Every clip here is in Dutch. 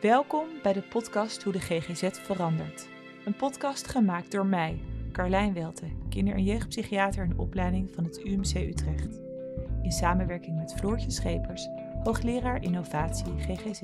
Welkom bij de podcast Hoe de GGZ verandert. Een podcast gemaakt door mij, Carlijn Welte, kinder- en jeugdpsychiater in opleiding van het UMC Utrecht. In samenwerking met Floortje Schepers, hoogleraar innovatie GGZ.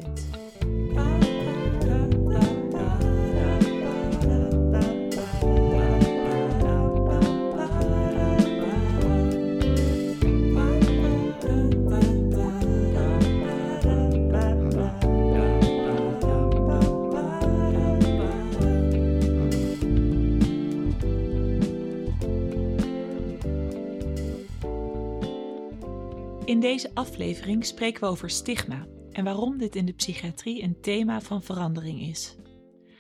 In deze aflevering spreken we over stigma en waarom dit in de psychiatrie een thema van verandering is.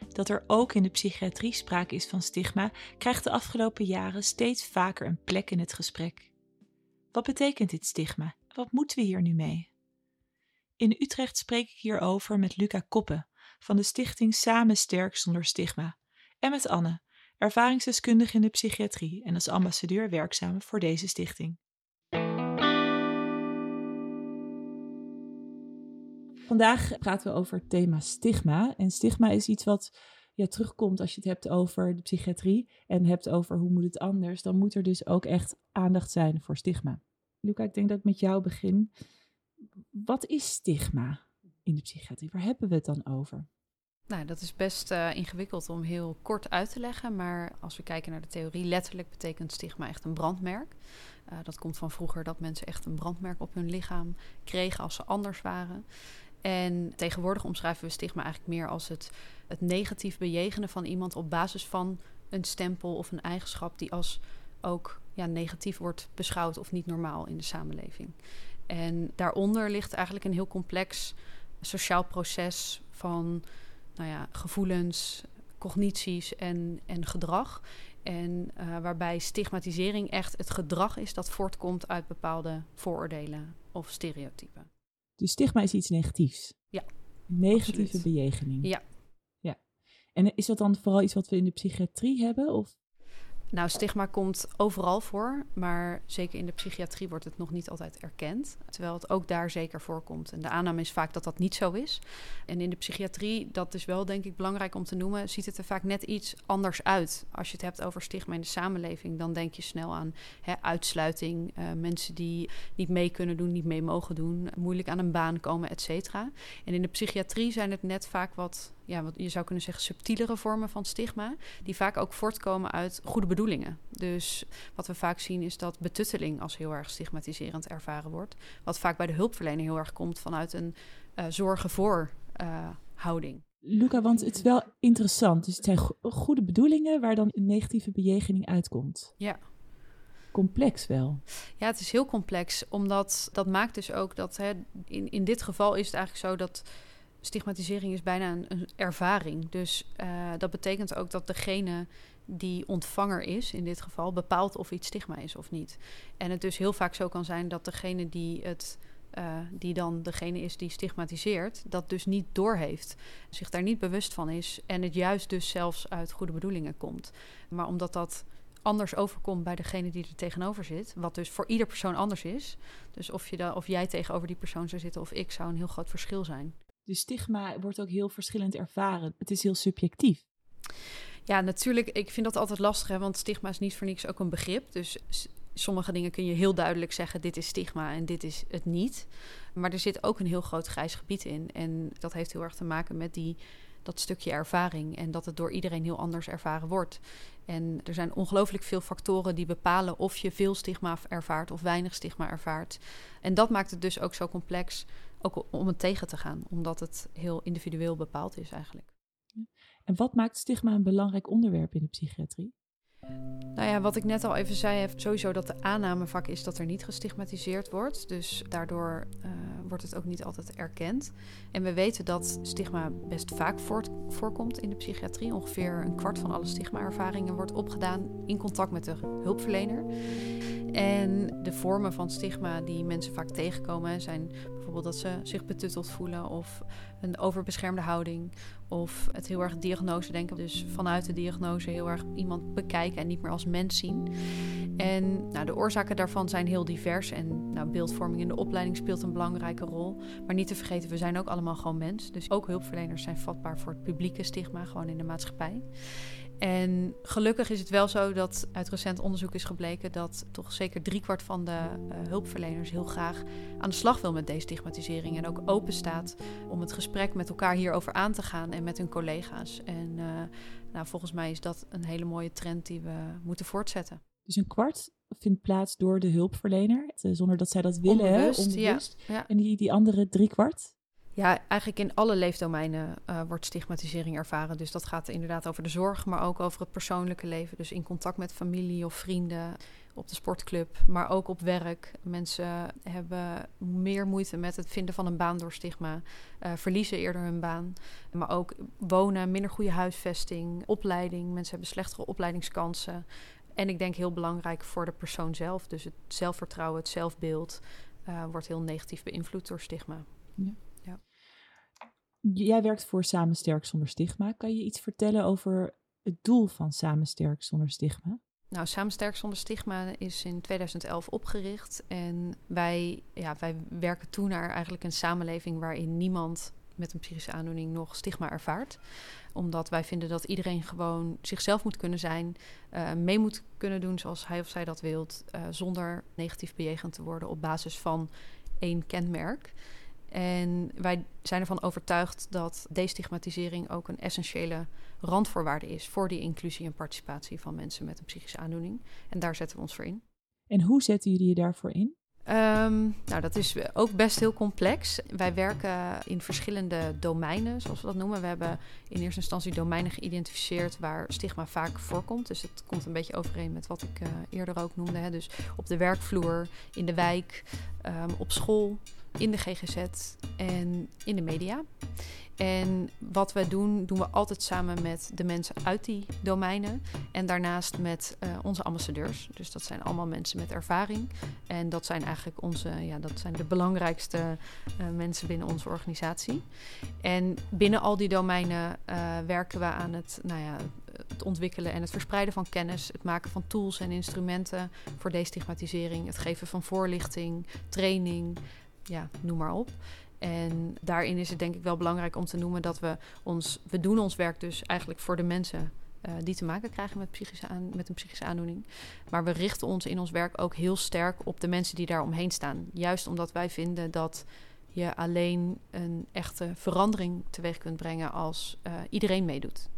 Dat er ook in de psychiatrie sprake is van stigma, krijgt de afgelopen jaren steeds vaker een plek in het gesprek. Wat betekent dit stigma? Wat moeten we hier nu mee? In Utrecht spreek ik hierover met Luca Koppen van de stichting Samen Sterk Zonder Stigma en met Anne, ervaringsdeskundige in de psychiatrie en als ambassadeur werkzaam voor deze stichting. Vandaag praten we over het thema stigma. En stigma is iets wat terugkomt als je het hebt over de psychiatrie en hebt over hoe moet het anders. Dan moet er dus ook echt aandacht zijn voor stigma. Luca, ik denk dat ik met jou begin. Wat is stigma in de psychiatrie? Waar hebben we het dan over? Nou, dat is best uh, ingewikkeld om heel kort uit te leggen. Maar als we kijken naar de theorie, letterlijk betekent stigma echt een brandmerk. Uh, dat komt van vroeger dat mensen echt een brandmerk op hun lichaam kregen als ze anders waren. En tegenwoordig omschrijven we stigma eigenlijk meer als het, het negatief bejegenen van iemand op basis van een stempel of een eigenschap die als ook ja, negatief wordt beschouwd of niet normaal in de samenleving. En daaronder ligt eigenlijk een heel complex sociaal proces van nou ja, gevoelens, cognities en, en gedrag. En uh, waarbij stigmatisering echt het gedrag is dat voortkomt uit bepaalde vooroordelen of stereotypen. Dus stigma is iets negatiefs. Ja. Negatieve absoluut. bejegening. Ja. ja. En is dat dan vooral iets wat we in de psychiatrie hebben? Of? Nou, stigma komt overal voor, maar zeker in de psychiatrie wordt het nog niet altijd erkend. Terwijl het ook daar zeker voorkomt. En de aanname is vaak dat dat niet zo is. En in de psychiatrie, dat is wel denk ik belangrijk om te noemen, ziet het er vaak net iets anders uit. Als je het hebt over stigma in de samenleving, dan denk je snel aan hè, uitsluiting, uh, mensen die niet mee kunnen doen, niet mee mogen doen, moeilijk aan een baan komen, et cetera. En in de psychiatrie zijn het net vaak wat ja, wat je zou kunnen zeggen, subtielere vormen van stigma, die vaak ook voortkomen uit goede bedoelingen. Dus wat we vaak zien is dat betutteling als heel erg stigmatiserend ervaren wordt. Wat vaak bij de hulpverlener heel erg komt vanuit een uh, zorgen voor uh, houding. Luca, want het is wel interessant. Dus het zijn go goede bedoelingen waar dan een negatieve bejegening uitkomt. Ja. Complex wel. Ja, het is heel complex, omdat dat maakt dus ook dat hè, in, in dit geval is het eigenlijk zo dat stigmatisering is bijna een, ervaring. Dus uh, dat betekent ook dat degene die ontvanger is, in dit geval, bepaalt of iets stigma is of niet. En het dus heel vaak zo kan zijn dat degene die het. Uh, die dan degene is die stigmatiseert, dat dus niet doorheeft, zich daar niet bewust van is en het juist dus zelfs uit goede bedoelingen komt. Maar omdat dat anders overkomt bij degene die er tegenover zit, wat dus voor ieder persoon anders is, dus of, je da of jij tegenover die persoon zou zitten of ik, zou een heel groot verschil zijn. Dus stigma wordt ook heel verschillend ervaren. Het is heel subjectief. Ja, natuurlijk. Ik vind dat altijd lastig, hè, want stigma is niet voor niks ook een begrip. Dus sommige dingen kun je heel duidelijk zeggen: dit is stigma en dit is het niet. Maar er zit ook een heel groot grijs gebied in. En dat heeft heel erg te maken met die, dat stukje ervaring en dat het door iedereen heel anders ervaren wordt. En er zijn ongelooflijk veel factoren die bepalen of je veel stigma ervaart of weinig stigma ervaart. En dat maakt het dus ook zo complex ook om het tegen te gaan, omdat het heel individueel bepaald is eigenlijk. En wat maakt stigma een belangrijk onderwerp in de psychiatrie? Nou ja, wat ik net al even zei, heeft sowieso dat de aanname vaak is dat er niet gestigmatiseerd wordt. Dus daardoor uh, wordt het ook niet altijd erkend. En we weten dat stigma best vaak voorkomt in de psychiatrie. Ongeveer een kwart van alle stigma-ervaringen wordt opgedaan in contact met de hulpverlener. En de vormen van stigma die mensen vaak tegenkomen zijn bijvoorbeeld dat ze zich betutteld voelen of een overbeschermde houding of het heel erg diagnose denken. Dus vanuit de diagnose heel erg iemand bekijken en niet meer als mens zien. En nou, de oorzaken daarvan zijn heel divers. En nou, beeldvorming in de opleiding speelt een belangrijke rol. Maar niet te vergeten, we zijn ook allemaal gewoon mens. Dus ook hulpverleners zijn vatbaar voor het publieke stigma, gewoon in de maatschappij. En gelukkig is het wel zo dat uit recent onderzoek is gebleken dat toch zeker driekwart van de uh, hulpverleners heel graag aan de slag wil met destigmatisering. En ook open staat om het gesprek met elkaar hierover aan te gaan en met hun collega's. En uh, nou, volgens mij is dat een hele mooie trend die we moeten voortzetten. Dus een kwart vindt plaats door de hulpverlener, eh, zonder dat zij dat willen, onbewust, onbewust. Ja, ja. En die, die andere driekwart? Ja, eigenlijk in alle leefdomeinen uh, wordt stigmatisering ervaren. Dus dat gaat inderdaad over de zorg, maar ook over het persoonlijke leven. Dus in contact met familie of vrienden, op de sportclub, maar ook op werk. Mensen hebben meer moeite met het vinden van een baan door stigma, uh, verliezen eerder hun baan. Maar ook wonen, minder goede huisvesting, opleiding. Mensen hebben slechtere opleidingskansen. En ik denk heel belangrijk voor de persoon zelf. Dus het zelfvertrouwen, het zelfbeeld uh, wordt heel negatief beïnvloed door stigma. Ja. Jij werkt voor Samen Sterk Zonder Stigma. Kan je iets vertellen over het doel van Samen Sterk Zonder Stigma? Nou, Samen Sterk Zonder Stigma is in 2011 opgericht. En wij, ja, wij werken toe naar eigenlijk een samenleving waarin niemand met een psychische aandoening nog stigma ervaart. Omdat wij vinden dat iedereen gewoon zichzelf moet kunnen zijn, uh, mee moet kunnen doen zoals hij of zij dat wilt, uh, zonder negatief bejegend te worden op basis van één kenmerk. En wij zijn ervan overtuigd dat destigmatisering ook een essentiële randvoorwaarde is voor die inclusie en participatie van mensen met een psychische aandoening. En daar zetten we ons voor in. En hoe zetten jullie je daarvoor in? Um, nou, dat is ook best heel complex. Wij werken in verschillende domeinen, zoals we dat noemen. We hebben in eerste instantie domeinen geïdentificeerd waar stigma vaak voorkomt. Dus het komt een beetje overeen met wat ik uh, eerder ook noemde. Hè. Dus op de werkvloer, in de wijk, um, op school, in de GGZ en in de media. En wat we doen, doen we altijd samen met de mensen uit die domeinen. En daarnaast met uh, onze ambassadeurs. Dus dat zijn allemaal mensen met ervaring. En dat zijn eigenlijk onze, ja, dat zijn de belangrijkste uh, mensen binnen onze organisatie. En binnen al die domeinen uh, werken we aan het, nou ja, het ontwikkelen en het verspreiden van kennis. Het maken van tools en instrumenten voor destigmatisering. Het geven van voorlichting, training ja, noem maar op. En daarin is het denk ik wel belangrijk om te noemen dat we ons, we doen ons werk dus eigenlijk voor de mensen uh, die te maken krijgen met, psychische aan, met een psychische aandoening. Maar we richten ons in ons werk ook heel sterk op de mensen die daar omheen staan. Juist omdat wij vinden dat je alleen een echte verandering teweeg kunt brengen als uh, iedereen meedoet.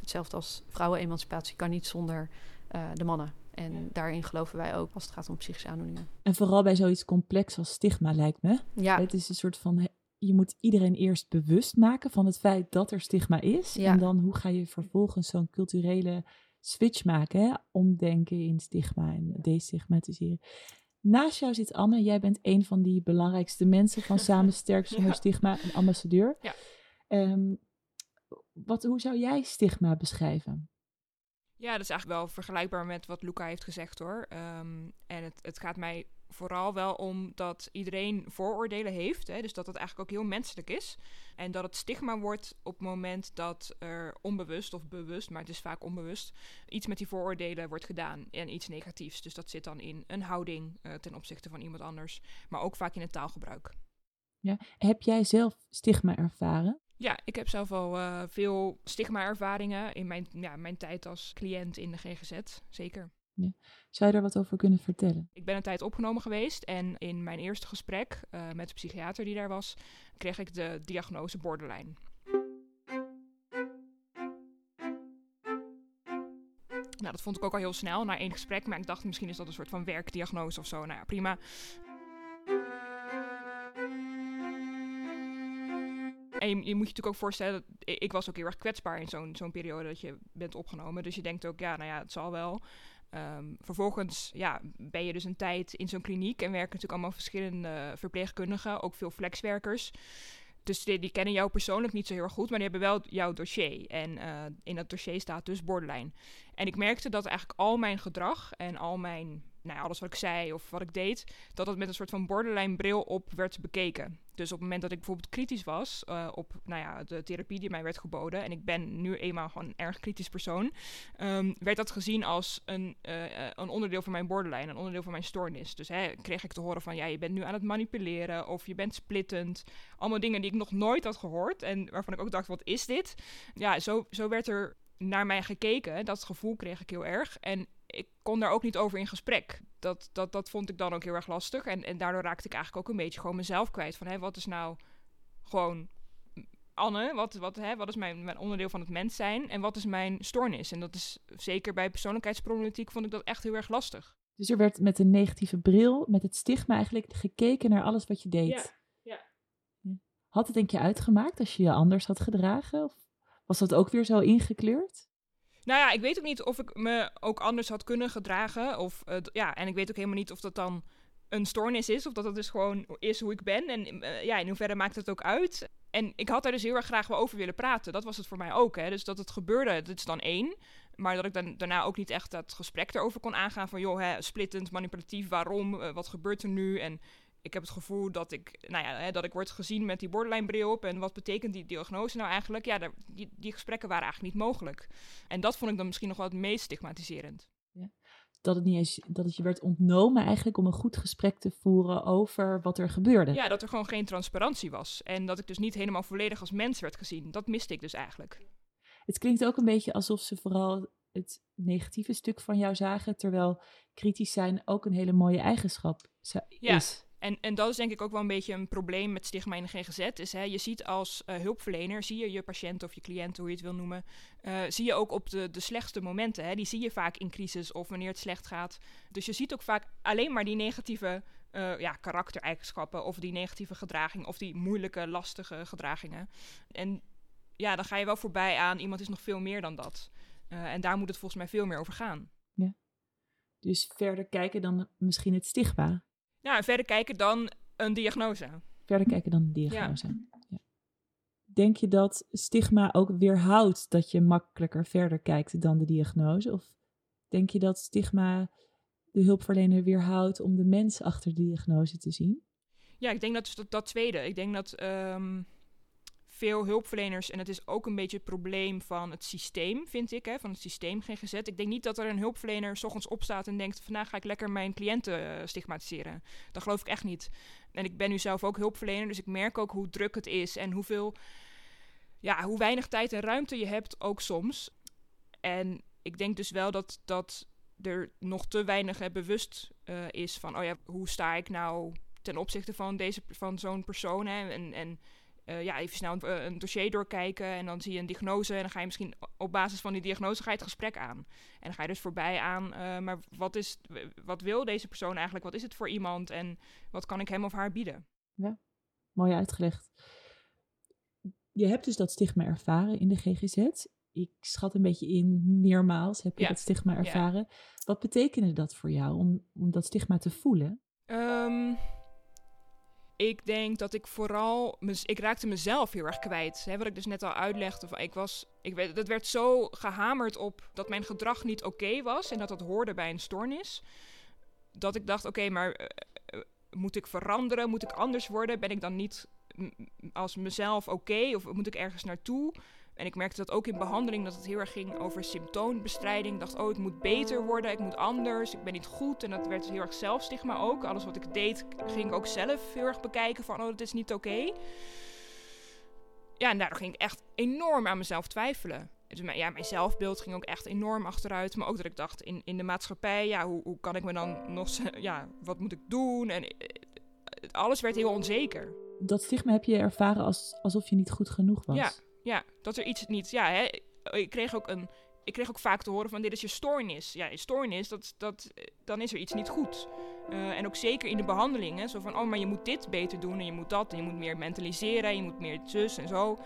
Hetzelfde als vrouwenemancipatie kan niet zonder uh, de mannen. En daarin geloven wij ook als het gaat om psychische aandoeningen. En vooral bij zoiets complex als stigma, lijkt me. Ja. Het is een soort van. Je moet iedereen eerst bewust maken van het feit dat er stigma is. Ja. En dan hoe ga je vervolgens zo'n culturele switch maken? Hè? Omdenken in stigma en destigmatiseren. Naast jou zit Anne. Jij bent een van die belangrijkste mensen van Samen Sterk Zonder ja. Stigma, een ambassadeur. Ja. Um, wat, hoe zou jij stigma beschrijven? Ja, dat is eigenlijk wel vergelijkbaar met wat Luca heeft gezegd hoor. Um, en het, het gaat mij vooral wel om dat iedereen vooroordelen heeft. Hè, dus dat het eigenlijk ook heel menselijk is. En dat het stigma wordt op het moment dat er onbewust of bewust, maar het is vaak onbewust, iets met die vooroordelen wordt gedaan en iets negatiefs. Dus dat zit dan in een houding uh, ten opzichte van iemand anders, maar ook vaak in het taalgebruik. Ja. Heb jij zelf stigma ervaren? Ja, ik heb zelf al uh, veel stigma-ervaringen in mijn, ja, mijn tijd als cliënt in de GGZ, zeker. Ja. Zou je daar wat over kunnen vertellen? Ik ben een tijd opgenomen geweest en in mijn eerste gesprek uh, met de psychiater die daar was, kreeg ik de diagnose borderline. Nou, dat vond ik ook al heel snel na één gesprek, maar ik dacht misschien is dat een soort van werkdiagnose of zo. Nou ja, prima. En je, moet je natuurlijk ook voorstellen, dat, ik was ook heel erg kwetsbaar in zo'n zo'n periode dat je bent opgenomen. Dus je denkt ook, ja, nou ja, het zal wel. Um, vervolgens ja, ben je dus een tijd in zo'n kliniek en werken natuurlijk allemaal verschillende verpleegkundigen, ook veel flexwerkers. Dus die, die, kennen jou persoonlijk niet zo heel erg goed, maar die hebben wel jouw dossier. En uh, in dat dossier staat dus borderline. En ik merkte dat eigenlijk al mijn gedrag en al mijn nou, alles wat ik zei of wat ik deed, dat het met een soort van borderline bril op werd bekeken. Dus op het moment dat ik bijvoorbeeld kritisch was uh, op nou ja, de therapie die mij werd geboden, en ik ben nu eenmaal gewoon een erg kritisch persoon, um, werd dat gezien als een, uh, een onderdeel van mijn borderline, een onderdeel van mijn stoornis. Dus hè, kreeg ik te horen van ja, je bent nu aan het manipuleren of je bent splittend. Allemaal dingen die ik nog nooit had gehoord en waarvan ik ook dacht, wat is dit? Ja, zo, zo werd er naar mij gekeken. Dat gevoel kreeg ik heel erg. En ik kon daar ook niet over in gesprek. Dat, dat, dat vond ik dan ook heel erg lastig. En, en daardoor raakte ik eigenlijk ook een beetje gewoon mezelf kwijt. Van hé, wat is nou gewoon Anne, wat, wat, hè, wat is mijn, mijn onderdeel van het mens zijn en wat is mijn stoornis? En dat is zeker bij persoonlijkheidsproblematiek vond ik dat echt heel erg lastig. Dus er werd met een negatieve bril, met het stigma eigenlijk gekeken naar alles wat je deed. Ja, ja. Had het denk je uitgemaakt als je je anders had gedragen? Of was dat ook weer zo ingekleurd? Nou ja, ik weet ook niet of ik me ook anders had kunnen gedragen. Of, uh, ja, en ik weet ook helemaal niet of dat dan een stoornis is. Of dat het dus gewoon is hoe ik ben. En uh, ja, in hoeverre maakt het ook uit. En ik had daar dus heel erg graag wel over willen praten. Dat was het voor mij ook. Hè. Dus dat het gebeurde, dat is dan één. Maar dat ik dan daarna ook niet echt dat gesprek erover kon aangaan. Van joh, hè, splittend, manipulatief, waarom? Uh, wat gebeurt er nu? En ik heb het gevoel dat ik, nou ja, hè, dat ik word gezien met die borderline bril op. En wat betekent die diagnose nou eigenlijk? Ja, daar, die, die gesprekken waren eigenlijk niet mogelijk. En dat vond ik dan misschien nog wel het meest stigmatiserend. Ja. Dat het, niet eens, dat het je werd ontnomen eigenlijk om een goed gesprek te voeren over wat er gebeurde. Ja, dat er gewoon geen transparantie was. En dat ik dus niet helemaal volledig als mens werd gezien. Dat miste ik dus eigenlijk. Het klinkt ook een beetje alsof ze vooral het negatieve stuk van jou zagen, terwijl kritisch zijn ook een hele mooie eigenschap is. Ja. En, en dat is denk ik ook wel een beetje een probleem met stigma in de GGZ. Is, hè, je ziet als uh, hulpverlener, zie je je patiënt of je cliënt, hoe je het wil noemen, uh, zie je ook op de, de slechtste momenten. Hè. Die zie je vaak in crisis of wanneer het slecht gaat. Dus je ziet ook vaak alleen maar die negatieve uh, ja, karaktereigenschappen of die negatieve gedraging of die moeilijke, lastige gedragingen. En ja, dan ga je wel voorbij aan iemand is nog veel meer dan dat. en daar moet het volgens mij veel meer over gaan. Ja. Dus verder kijken dan misschien het stigma. Ja, verder kijken dan een diagnose. Verder kijken dan een diagnose. Ja. ja. Denk je dat stigma ook weerhoudt dat je makkelijker verder kijkt dan de diagnose? Of denk je dat stigma de hulpverlener weerhoudt om de mens achter de diagnose te zien? Ja, ik denk dat dat, dat tweede. Ik denk dat um, veel hulpverleners, en het is ook een beetje het probleem van het systeem, vind ik, hè, van het systeem GGZ. Ik denk niet dat er een hulpverlener s ochtends opstaat en denkt: vandaag ga ik lekker mijn cliënten uh, stigmatiseren. Dat geloof ik echt niet. En ik ben nu zelf ook hulpverlener, dus ik merk ook hoe druk het is en hoeveel, ja, hoe weinig tijd en ruimte je hebt, ook soms. En ik denk dus wel dat, dat er nog te weinig bewust uh, is van: oh ja, hoe sta ik nou ten opzichte van, deze, van zo'n persoon? Hè? En, en uh, ja, even snel een, een, dossier doorkijken en dan zie je een diagnose en dan ga je misschien op basis van die diagnose ga je het gesprek aan. En dan ga je dus voorbij aan, uh, maar wat, is, wat wil deze persoon eigenlijk? Wat is het voor iemand en wat kan ik hem of haar bieden? Ja, mooi uitgelegd. Je hebt dus dat stigma ervaren in de GGZ. Ik schat een beetje in, meermaals heb je ja. dat stigma ervaren. Ja. Wat betekende dat voor jou om, om dat stigma te voelen? Um, ik denk dat ik vooral. Ik raakte mezelf heel erg kwijt. Hè, wat ik dus net al uitlegde. Ik was. Ik dat werd zo gehamerd op dat mijn gedrag niet oké was. En dat dat hoorde bij een stoornis. Dat ik dacht: oké, maar. Uh, moet ik veranderen? Moet ik anders worden? Ben ik dan niet als mezelf oké? Of moet ik ergens naartoe? En ik merkte dat ook in behandeling, dat het heel erg ging over symptoombestrijding. Ik dacht, oh, ik moet beter worden, ik moet anders, ik ben niet goed. En dat werd heel erg zelfstigma ook. Alles wat ik deed, ging ik ook zelf heel erg bekijken van, oh, dat is niet oké. Okay. Ja, en daardoor ging ik echt enorm aan mezelf twijfelen. Dus ja, mijn zelfbeeld ging ook echt enorm achteruit. Maar ook dat ik dacht, in, in de maatschappij, ja, hoe, hoe kan ik me dan nog... Ja, wat moet ik doen? En eh, alles werd heel onzeker. Dat stigma heb je ervaren als, alsof je niet goed genoeg was? Ja, ja, dat er iets niet. Ja, hè, ik kreeg ook een. Ik kreeg ook vaak te horen van dit is je stoornis. Ja, je stoornis, dat, dat, dan is er iets niet goed. Uh, en ook zeker in de behandelingen. Zo van, oh, maar je moet dit beter doen en je moet dat. En je moet meer mentaliseren en je moet meer zus en zo.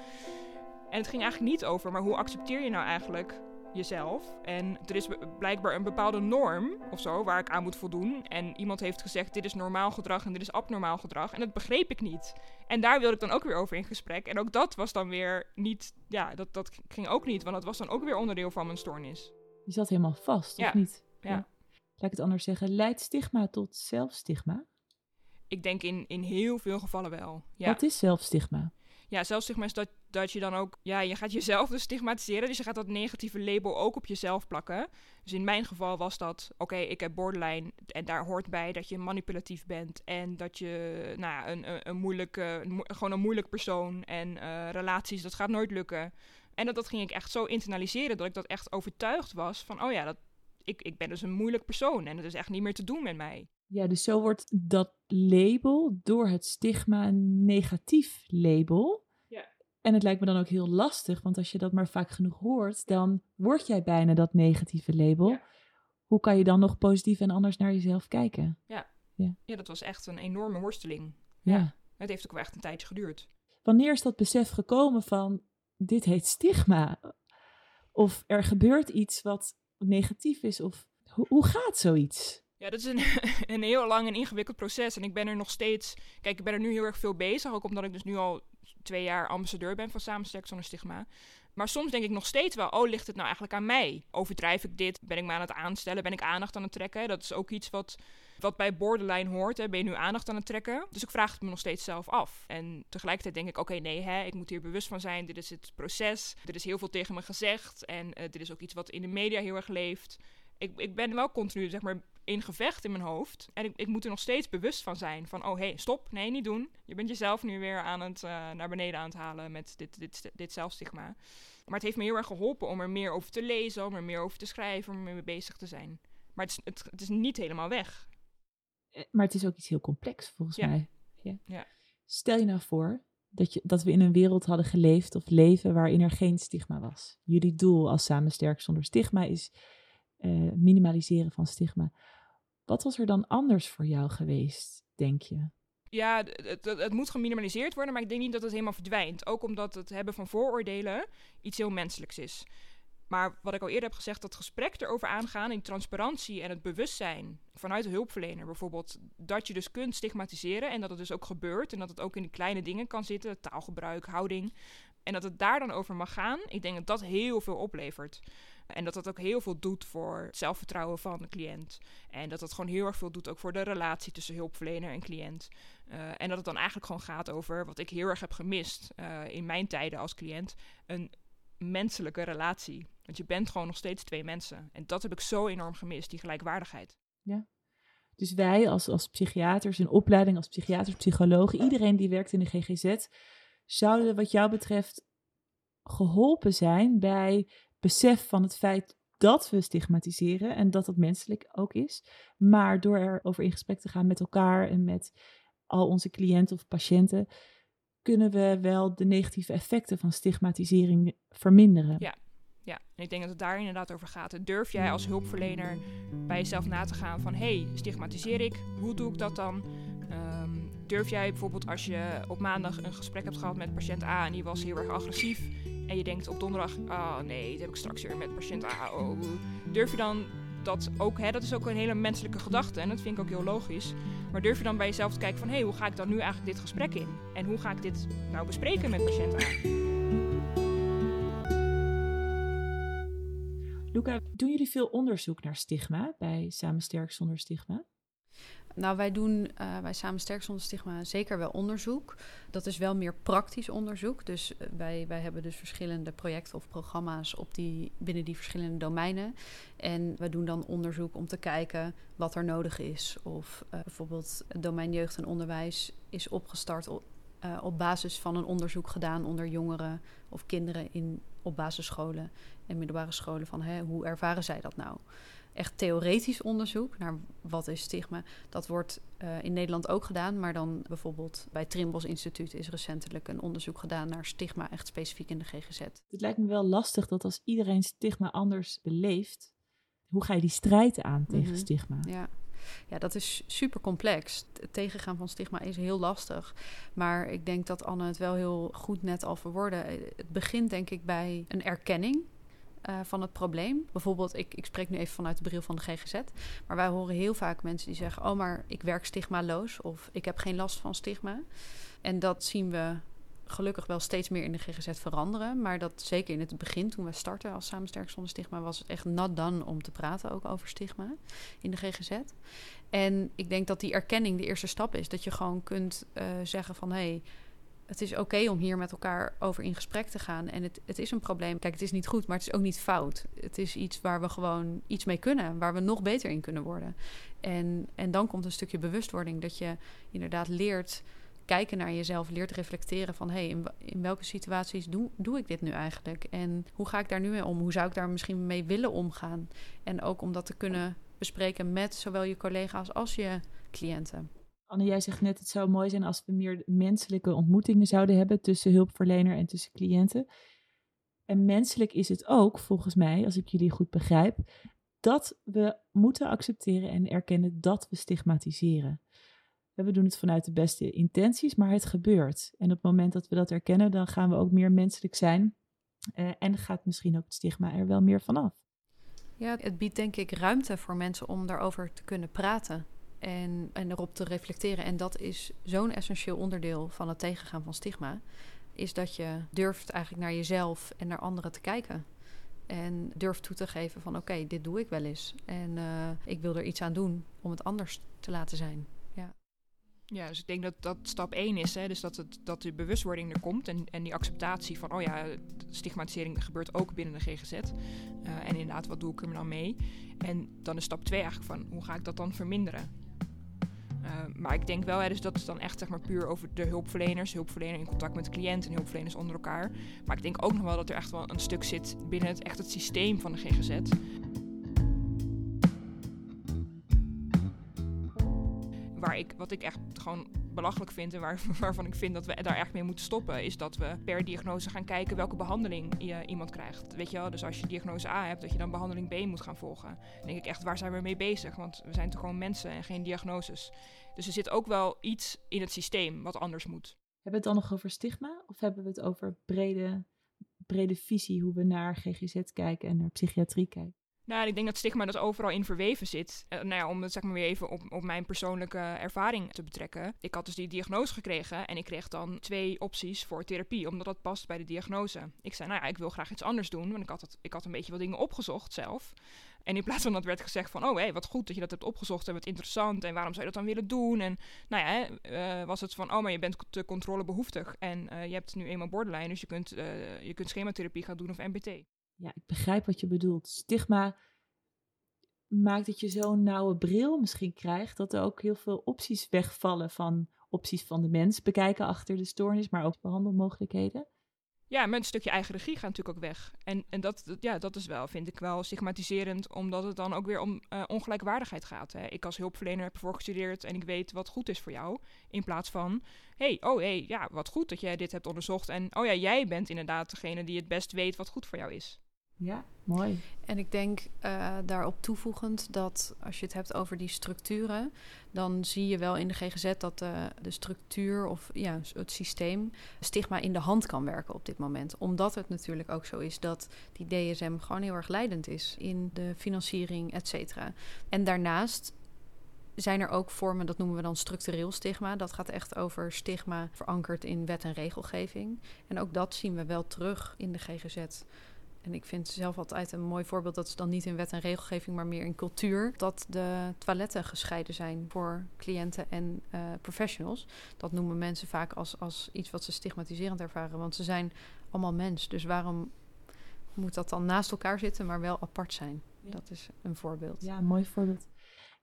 En het ging eigenlijk niet over, maar hoe accepteer je nou eigenlijk jezelf. En er is blijkbaar een bepaalde norm of zo waar ik aan moet voldoen. En iemand heeft gezegd: dit is normaal gedrag en dit is abnormaal gedrag. En dat begreep ik niet. En daar wilde ik dan ook weer over in gesprek. En ook dat was dan weer niet. Ja, dat, dat ging ook niet, want dat was dan ook weer onderdeel van mijn stoornis. Je zat helemaal vast, ja. of niet? Ja. laat ik het anders zeggen, leidt stigma tot zelfstigma? Ik denk in, in heel veel gevallen wel. Ja. Wat is zelfstigma? Ja, zelfstigma is dat, dat je dan ook... Ja, je gaat jezelf dus stigmatiseren. Dus je gaat dat negatieve label ook op jezelf plakken. Dus in mijn geval was dat... Oké, ik heb borderline. En daar hoort bij dat je manipulatief bent. En dat je nou, een, een, een moeilijke... gewoon een moeilijk persoon. En eh, relaties, dat gaat nooit lukken. En dat, dat ging ik echt zo internaliseren... dat ik dat echt overtuigd was van... Oh ja, dat, ik, ik ben dus een moeilijk persoon. En het is echt niet meer te doen met mij. Ja, dus zo wordt dat label door het stigma een negatief label. Ja. En het lijkt me dan ook heel lastig, want als je dat maar vaak genoeg hoort, dan word jij bijna dat negatieve label. Ja. Hoe kan je dan nog positief en anders naar jezelf kijken? Ja, dat was echt een enorme worsteling. Ja. Het heeft ook wel echt een tijdje geduurd. Wanneer is dat besef gekomen van dit heet stigma? Of er gebeurt iets wat negatief is? Of hoe, hoe gaat zoiets? Ja, dat is een, een heel lang en ingewikkeld proces. En ik ben er nog steeds... Kijk, ik ben er nu heel erg veel bezig. Ook omdat ik dus nu al twee jaar ambassadeur ben van Samen Zonder Stigma. Maar soms denk ik nog steeds wel, oh, ligt het nou eigenlijk aan mij? Overdrijf ik dit? Ben ik me aan het aanstellen? Ben ik aandacht aan het trekken? Dat is ook iets wat, wat bij borderline hoort. Hè? Ben je nu aandacht aan het trekken? Dus ik vraag het me nog steeds zelf af. En tegelijkertijd denk ik, oké, nee, hè, ik moet hier bewust van zijn. Dit is het proces. Er is heel veel tegen me gezegd. En eh, dit is ook iets wat in de media heel erg leeft. Ik, ik ben wel continu, zeg maar, in gevecht in mijn hoofd. En ik, ik moet er nog steeds bewust van zijn. Van, oh, hé, hey, stop. Nee, niet doen. Je bent jezelf nu weer aan het, eh, naar beneden aan het halen met dit, dit, dit zelfstigma. Maar het heeft me heel erg geholpen om er meer over te lezen, om er meer over te schrijven, om er mee bezig te zijn. Maar het is, het, het is niet helemaal weg. Eh, Maar het is ook iets heel complex volgens Ja. mij. Ja. Ja. Stel je nou voor dat, je, dat we in een wereld hadden geleefd of leven waarin er geen stigma was. Jullie doel als Samen Sterk Zonder Stigma is eh, minimaliseren van stigma. Wat was er dan anders voor jou geweest, denk je? Ja, het, het moet geminimaliseerd worden, maar ik denk niet dat het helemaal verdwijnt. Ook omdat het hebben van vooroordelen iets heel menselijks is. Maar wat ik al eerder heb gezegd, dat gesprek erover aangaan, in transparantie en het bewustzijn vanuit de hulpverlener bijvoorbeeld, dat je dus kunt stigmatiseren en dat het dus ook gebeurt en dat het ook in de kleine dingen kan zitten, taalgebruik, houding. En dat het daar dan over mag gaan, ik denk dat dat heel veel oplevert. En dat dat ook heel veel doet voor het zelfvertrouwen van de cliënt. En dat dat gewoon heel erg veel doet ook voor de relatie tussen hulpverlener en cliënt. Uh, en dat het dan eigenlijk gewoon gaat over wat ik heel erg heb gemist uh, in mijn tijden als cliënt: een menselijke relatie. Want je bent gewoon nog steeds twee mensen. En dat heb ik zo enorm gemist, die gelijkwaardigheid. Ja. Dus wij als, als psychiaters, een opleiding als psychiaters, psychologen, iedereen die werkt in de GGZ, zouden wat jou betreft geholpen zijn bij besef van het feit dat we stigmatiseren en dat dat menselijk ook is. Maar door erover in gesprek te gaan met elkaar en met al onze cliënten of patiënten, kunnen we wel de negatieve effecten van stigmatisering verminderen. Ja. Ja, en ik denk dat het daar inderdaad over gaat. Durf jij als hulpverlener bij jezelf na te gaan van... hé, hey, stigmatiseer ik? Hoe doe ik dat dan? Um, durf jij bijvoorbeeld als je op maandag een gesprek hebt gehad met patiënt A... en die was heel erg agressief... en je denkt op donderdag... oh nee, dat heb ik straks weer met patiënt A. Oh. Durf je dan dat ook... Hè, dat is ook een hele menselijke gedachte en dat vind ik ook heel logisch... Maar durf je dan bij jezelf te kijken van... hé, hey, hoe ga ik dan nu eigenlijk dit gesprek in? En hoe ga ik dit nou bespreken met patiënt A? Luca, doen jullie veel onderzoek naar stigma bij Samen Sterk Zonder Stigma? Nou, wij doen uh, bij Samen Sterk Zonder Stigma zeker wel onderzoek. Dat is wel meer praktisch onderzoek. Dus uh, wij, wij hebben dus verschillende projecten of programma's op die, binnen die verschillende domeinen. En wij doen dan onderzoek om te kijken wat er nodig is. Of uh, bijvoorbeeld het domein jeugd en onderwijs is opgestart op, op basis van een onderzoek gedaan onder jongeren of kinderen in, op basisscholen en middelbare scholen. Van hè, hoe ervaren zij dat nou? Echt theoretisch onderzoek naar wat is stigma. Dat wordt uh, in Nederland ook gedaan, maar dan bijvoorbeeld bij het Trimbos Instituut is recentelijk een onderzoek gedaan naar stigma, echt specifiek in de GGZ. Het lijkt me wel lastig dat als iedereen stigma anders beleeft, hoe ga je die strijd aan tegen mm-hmm. stigma? Ja. Ja, dat is super complex. Het tegengaan van stigma is heel lastig. Maar ik denk dat Anne het wel heel goed net al verwoordde. Het begint denk ik bij een erkenning uh, van het probleem. Bijvoorbeeld, ik, ik spreek nu even vanuit de bril van de GGZ. Maar wij horen heel vaak mensen die zeggen: Oh, maar ik werk stigmaloos. Of ik heb geen last van stigma. En dat zien we gelukkig wel steeds meer in de GGZ veranderen. Maar dat zeker in het begin, toen we startten als Samen Sterk Zonder Stigma, was het echt nat dan om te praten ook over stigma in de GGZ. En ik denk dat die erkenning de eerste stap is. Dat je gewoon kunt uh, zeggen van hé, hey, het is oké om hier met elkaar over in gesprek te gaan. En het, het is een probleem. Kijk, het is niet goed, maar het is ook niet fout. Het is iets waar we gewoon iets mee kunnen, waar we nog beter in kunnen worden. En, en dan komt een stukje bewustwording dat je inderdaad leert kijken naar jezelf, leert reflecteren van hé, hey, in, welke situaties doe, doe ik dit nu eigenlijk? En hoe ga ik daar nu mee om? Hoe zou ik daar misschien mee willen omgaan? En ook om dat te kunnen bespreken met zowel je collega's als je cliënten. Anne, jij zegt net, het zou mooi zijn als we meer menselijke ontmoetingen zouden hebben tussen hulpverlener en tussen cliënten. En menselijk is het ook, volgens mij, als ik jullie goed begrijp, dat we moeten accepteren en erkennen dat we stigmatiseren. We doen het vanuit de beste intenties, maar het gebeurt. En op het moment dat we dat erkennen, dan gaan we ook meer menselijk zijn. Uh, en gaat misschien ook het stigma er wel meer vanaf. Ja, het biedt denk ik ruimte voor mensen om daarover te kunnen praten en, en erop te reflecteren. En dat is zo'n essentieel onderdeel van het tegengaan van stigma. Is dat je durft eigenlijk naar jezelf en naar anderen te kijken. En durft toe te geven van oké, dit doe ik wel eens. En uh, ik wil er iets aan doen om het anders te laten zijn. Ja. Ja, dus ik denk dat dat stap één is. Hè? Dus dat, het, dat de bewustwording er komt en, en die acceptatie van, oh ja, stigmatisering gebeurt ook binnen de GGZ. Uh, en inderdaad, wat doe ik er dan mee? En dan is stap twee eigenlijk van, hoe ga ik dat dan verminderen? Uh, maar ik denk wel, hè, dus dat is dan echt zeg maar, puur over de hulpverleners. Hulpverlener in contact met de en hulpverleners onder elkaar. Maar ik denk ook nog wel dat er echt wel een stuk zit binnen het, echt het systeem van de GGZ. waar ik, wat ik echt gewoon belachelijk vind en waar, waarvan ik vind dat we daar echt mee moeten stoppen, is dat we per diagnose gaan kijken welke behandeling je, iemand krijgt. Weet je wel, dus als je diagnose A hebt, dat je dan behandeling B moet gaan volgen. Denk ik echt, waar zijn we mee bezig? Want we zijn toch gewoon mensen en geen diagnoses. Dus er zit ook wel iets in het systeem wat anders moet. Hebben we het dan nog over stigma of hebben we het over brede, brede visie, hoe we naar GGZ kijken en naar psychiatrie kijken? Nou, ik denk dat stigma dat overal in verweven zit. Uh, nou ja, om zeg maar weer even op, op mijn persoonlijke ervaring te betrekken. Ik had dus die diagnose gekregen en ik kreeg dan twee opties voor therapie, omdat dat past bij de diagnose. Ik zei, nou ja, ik wil graag iets anders doen, want ik had, het, ik had een beetje wat dingen opgezocht zelf. En in plaats van dat werd gezegd van, oh hé, hey, wat goed dat je dat hebt opgezocht en wat interessant en waarom zou je dat dan willen doen? En nou ja, uh, was het van, oh maar je bent te controlebehoeftig en uh, je hebt nu eenmaal borderline, dus je kunt, je kunt schematherapie gaan doen of MBT. Ja, ik begrijp wat je bedoelt. Stigma maakt dat je zo'n nauwe bril misschien krijgt, dat er ook heel veel opties wegvallen van opties van de mens bekijken achter de stoornis, maar ook behandelmogelijkheden. Ja, met een stukje eigen regie gaat natuurlijk ook weg. En, en dat, ja, dat is wel, vind ik wel stigmatiserend, omdat het dan ook weer om uh, ongelijkwaardigheid gaat. Hè. Ik als hulpverlener heb ervoor gestudeerd en ik weet wat goed is voor jou. In plaats van, hey, oh hey, ja, wat goed dat jij dit hebt onderzocht. En oh ja, jij bent inderdaad degene die het best weet wat goed voor jou is. Ja, mooi. En ik denk uh, daarop toevoegend dat als je het hebt over die structuren, dan zie je wel in de GGZ dat de structuur of ja, het systeem stigma in de hand kan werken op dit moment. Omdat het natuurlijk ook zo is dat die DSM gewoon heel erg leidend is in de financiering, et cetera. En daarnaast zijn er ook vormen, dat noemen we dan structureel stigma. Dat gaat echt over stigma verankerd in wet en regelgeving. En ook dat zien we wel terug in de GGZ. En ik vind zelf altijd een mooi voorbeeld, dat is dan niet in wet en regelgeving, maar meer in cultuur, dat de toiletten gescheiden zijn voor cliënten en uh, professionals. Dat noemen mensen vaak als, als iets wat ze stigmatiserend ervaren, want ze zijn allemaal mens. Dus waarom moet dat dan naast elkaar zitten, maar wel apart zijn? Dat is een voorbeeld. Ja, een mooi voorbeeld.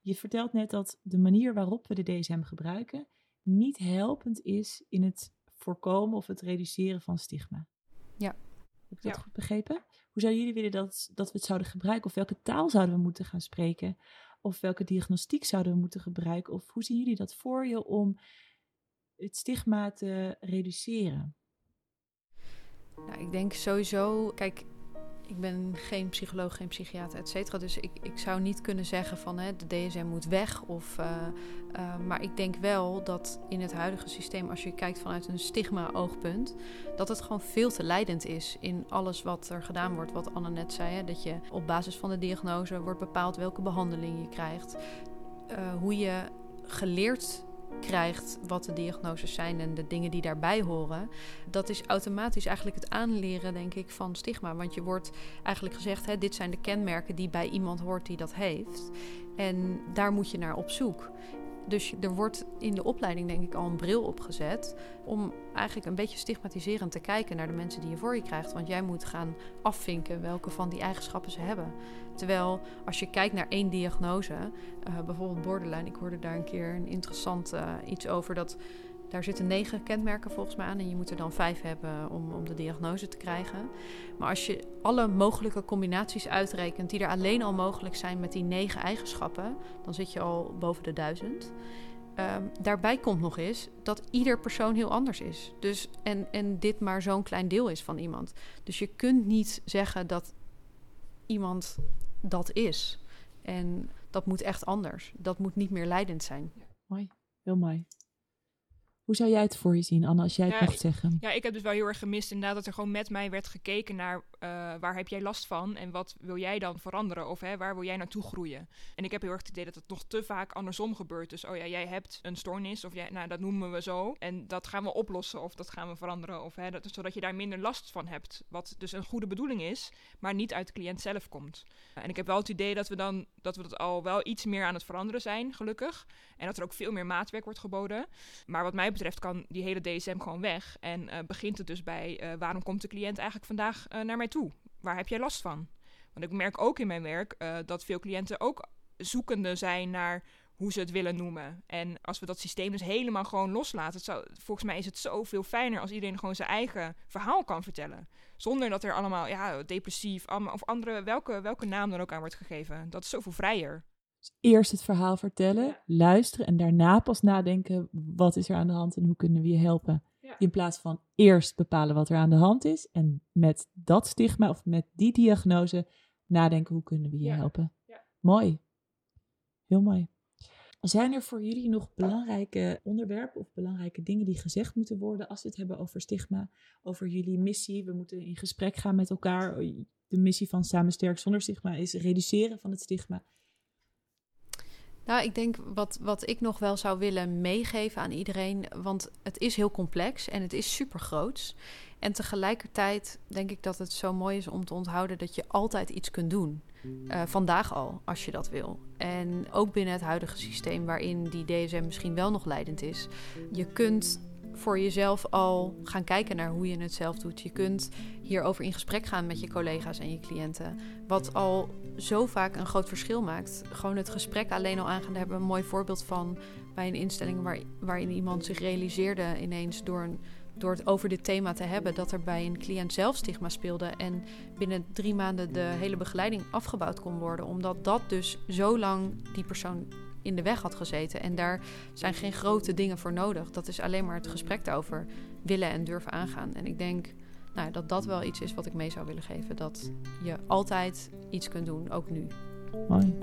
Je vertelt net dat de manier waarop we de DSM gebruiken niet helpend is in het voorkomen of het reduceren van stigma. Ja, heb ik dat goed begrepen? Hoe zouden jullie willen dat, dat we het zouden gebruiken? Of welke taal zouden we moeten gaan spreken? Of welke diagnostiek zouden we moeten gebruiken? Of hoe zien jullie dat voor je om het stigma te reduceren? Nou, ik denk sowieso, kijk, ik ben geen psycholoog, geen psychiater, et cetera. Dus ik, ik zou niet kunnen zeggen van hè, de DSM moet weg. Of, uh, uh, maar ik denk wel dat in het huidige systeem, als je kijkt vanuit een stigma-oogpunt, dat het gewoon veel te leidend is in alles wat er gedaan wordt. Wat Anne net zei, hè, dat je op basis van de diagnose wordt bepaald welke behandeling je krijgt. Uh, hoe je geleerd krijgt wat de diagnoses zijn en de dingen die daarbij horen, dat is automatisch eigenlijk het aanleren, denk ik, van stigma. Want je wordt eigenlijk gezegd, hè, dit zijn de kenmerken die bij iemand hoort die dat heeft. En daar moet je naar op zoek. Dus er wordt in de opleiding denk ik al een bril opgezet om eigenlijk een beetje stigmatiserend te kijken naar de mensen die je voor je krijgt. Want jij moet gaan afvinken welke van die eigenschappen ze hebben. Terwijl als je kijkt naar één diagnose, uh, bijvoorbeeld borderline, ik hoorde daar een keer een interessant uh, iets over dat daar zitten negen kenmerken volgens mij aan en je moet er dan vijf hebben om, om de diagnose te krijgen. Maar als je alle mogelijke combinaties uitrekent die er alleen al mogelijk zijn met die negen eigenschappen, dan zit je al boven de duizend. Um, daarbij komt nog eens dat ieder persoon heel anders is. Dus, en, en dit maar zo'n klein deel is van iemand. Dus je kunt niet zeggen dat iemand dat is. En dat moet echt anders. Dat moet niet meer leidend zijn. mooi, heel mooi. Hoe zou jij het voor je zien, Anne, als jij het mocht zeggen? Ja, ik heb dus wel heel erg gemist inderdaad dat er gewoon met mij werd gekeken naar waar heb jij last van en wat wil jij dan veranderen of hè, waar wil jij naartoe groeien. En ik heb heel erg het idee dat het nog te vaak andersom gebeurt. Dus oh ja, jij hebt een stoornis of jij, nou dat noemen we zo en dat gaan we oplossen of dat gaan we veranderen of hè, dat, zodat je daar minder last van hebt. Wat dus een goede bedoeling is, maar niet uit de cliënt zelf komt. En ik heb wel het idee dat we dan dat we dat al wel iets meer aan het veranderen zijn, gelukkig. En dat er ook veel meer maatwerk wordt geboden. Maar wat mij betreft kan die hele DSM gewoon weg. En uh, begint het dus bij uh, waarom komt de cliënt eigenlijk vandaag naar mij toe? Waar heb jij last van? Want ik merk ook in mijn werk dat veel cliënten ook zoekende zijn naar hoe ze het willen noemen. En als we dat systeem dus helemaal gewoon loslaten, zou, volgens mij is het zoveel fijner als iedereen gewoon zijn eigen verhaal kan vertellen. Zonder dat er allemaal, ja, depressief of andere, welke, welke naam dan ook aan wordt gegeven. Dat is zoveel vrijer. Dus eerst het verhaal vertellen, luisteren en daarna pas nadenken wat is er aan de hand en hoe kunnen we je helpen. In plaats van eerst bepalen wat er aan de hand is en met dat stigma of met die diagnose nadenken hoe kunnen we je helpen. Mooi. Heel mooi. Zijn er voor jullie nog belangrijke onderwerpen of belangrijke dingen die gezegd moeten worden als we het hebben over stigma, over jullie missie? We moeten in gesprek gaan met elkaar. De missie van Samen Sterk Zonder Stigma is reduceren van het stigma. Nou, ik denk wat, wat ik nog wel zou willen meegeven aan iedereen, want het is heel complex en het is super groots. En tegelijkertijd denk ik dat het zo mooi is om te onthouden dat je altijd iets kunt doen. Uh, vandaag al, als je dat wil. En ook binnen het huidige systeem, waarin die DSM misschien wel nog leidend is. Je kunt voor jezelf al gaan kijken naar hoe je het zelf doet. Je kunt hierover in gesprek gaan met je collega's en je cliënten. Wat al zo vaak een groot verschil maakt. Gewoon het gesprek alleen al aangaan. Daar hebben we een mooi voorbeeld van bij een instelling waar, waarin iemand zich realiseerde ineens door, een, door het over dit thema te hebben, dat er bij een cliënt zelf stigma speelde. En binnen drie maanden de hele begeleiding afgebouwd kon worden. Omdat dat dus zo lang die persoon in de weg had gezeten. En daar zijn geen grote dingen voor nodig. Dat is alleen maar het gesprek daarover willen en durven aangaan. En ik denk nou, dat dat wel iets is wat ik mee zou willen geven. Dat je altijd iets kunt doen, ook nu. Mooi.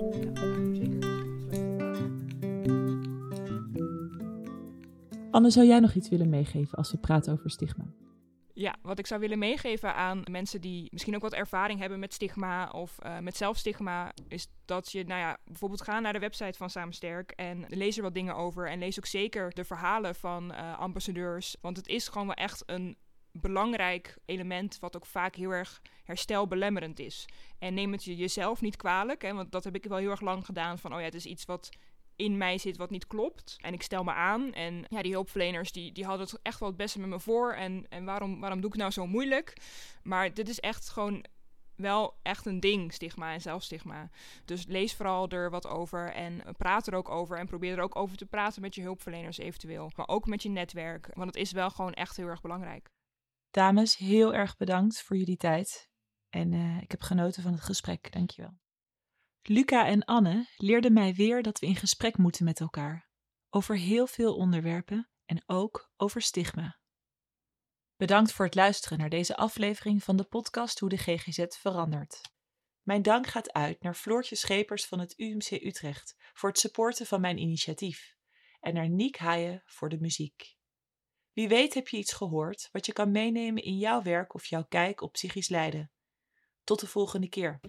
Anne, zou jij nog iets willen meegeven als we praten over stigma? Ja, wat ik zou willen meegeven aan mensen die misschien ook wat ervaring hebben met stigma of uh, met zelfstigma, is dat je, nou ja, bijvoorbeeld ga naar de website van Samen Sterk en lees er wat dingen over. En lees ook zeker de verhalen van uh, ambassadeurs. Want het is gewoon wel echt een belangrijk element wat ook vaak heel erg herstelbelemmerend is. En neem het je jezelf niet kwalijk, hè, want dat heb ik wel heel erg lang gedaan van, oh ja, het is iets wat in mij zit wat niet klopt. En ik stel me aan. En ja, die hulpverleners die, die hadden het echt wel het beste met me voor. En, en waarom, waarom doe ik nou zo moeilijk? Maar dit is echt gewoon wel echt een ding, stigma en zelfstigma. Dus lees vooral er wat over en praat er ook over. En probeer er ook over te praten met je hulpverleners eventueel. Maar ook met je netwerk. Want het is wel gewoon echt heel erg belangrijk. Dames, heel erg bedankt voor jullie tijd. En uh, ik heb genoten van het gesprek. Dankjewel. Luca en Anne leerden mij weer dat we in gesprek moeten met elkaar, over heel veel onderwerpen en ook over stigma. Bedankt voor het luisteren naar deze aflevering van de podcast Hoe de GGZ verandert. Mijn dank gaat uit naar Floortje Schepers van het UMC Utrecht voor het supporten van mijn initiatief en naar Niek Haaien voor de muziek. Wie weet heb je iets gehoord wat je kan meenemen in jouw werk of jouw kijk op psychisch lijden. Tot de volgende keer.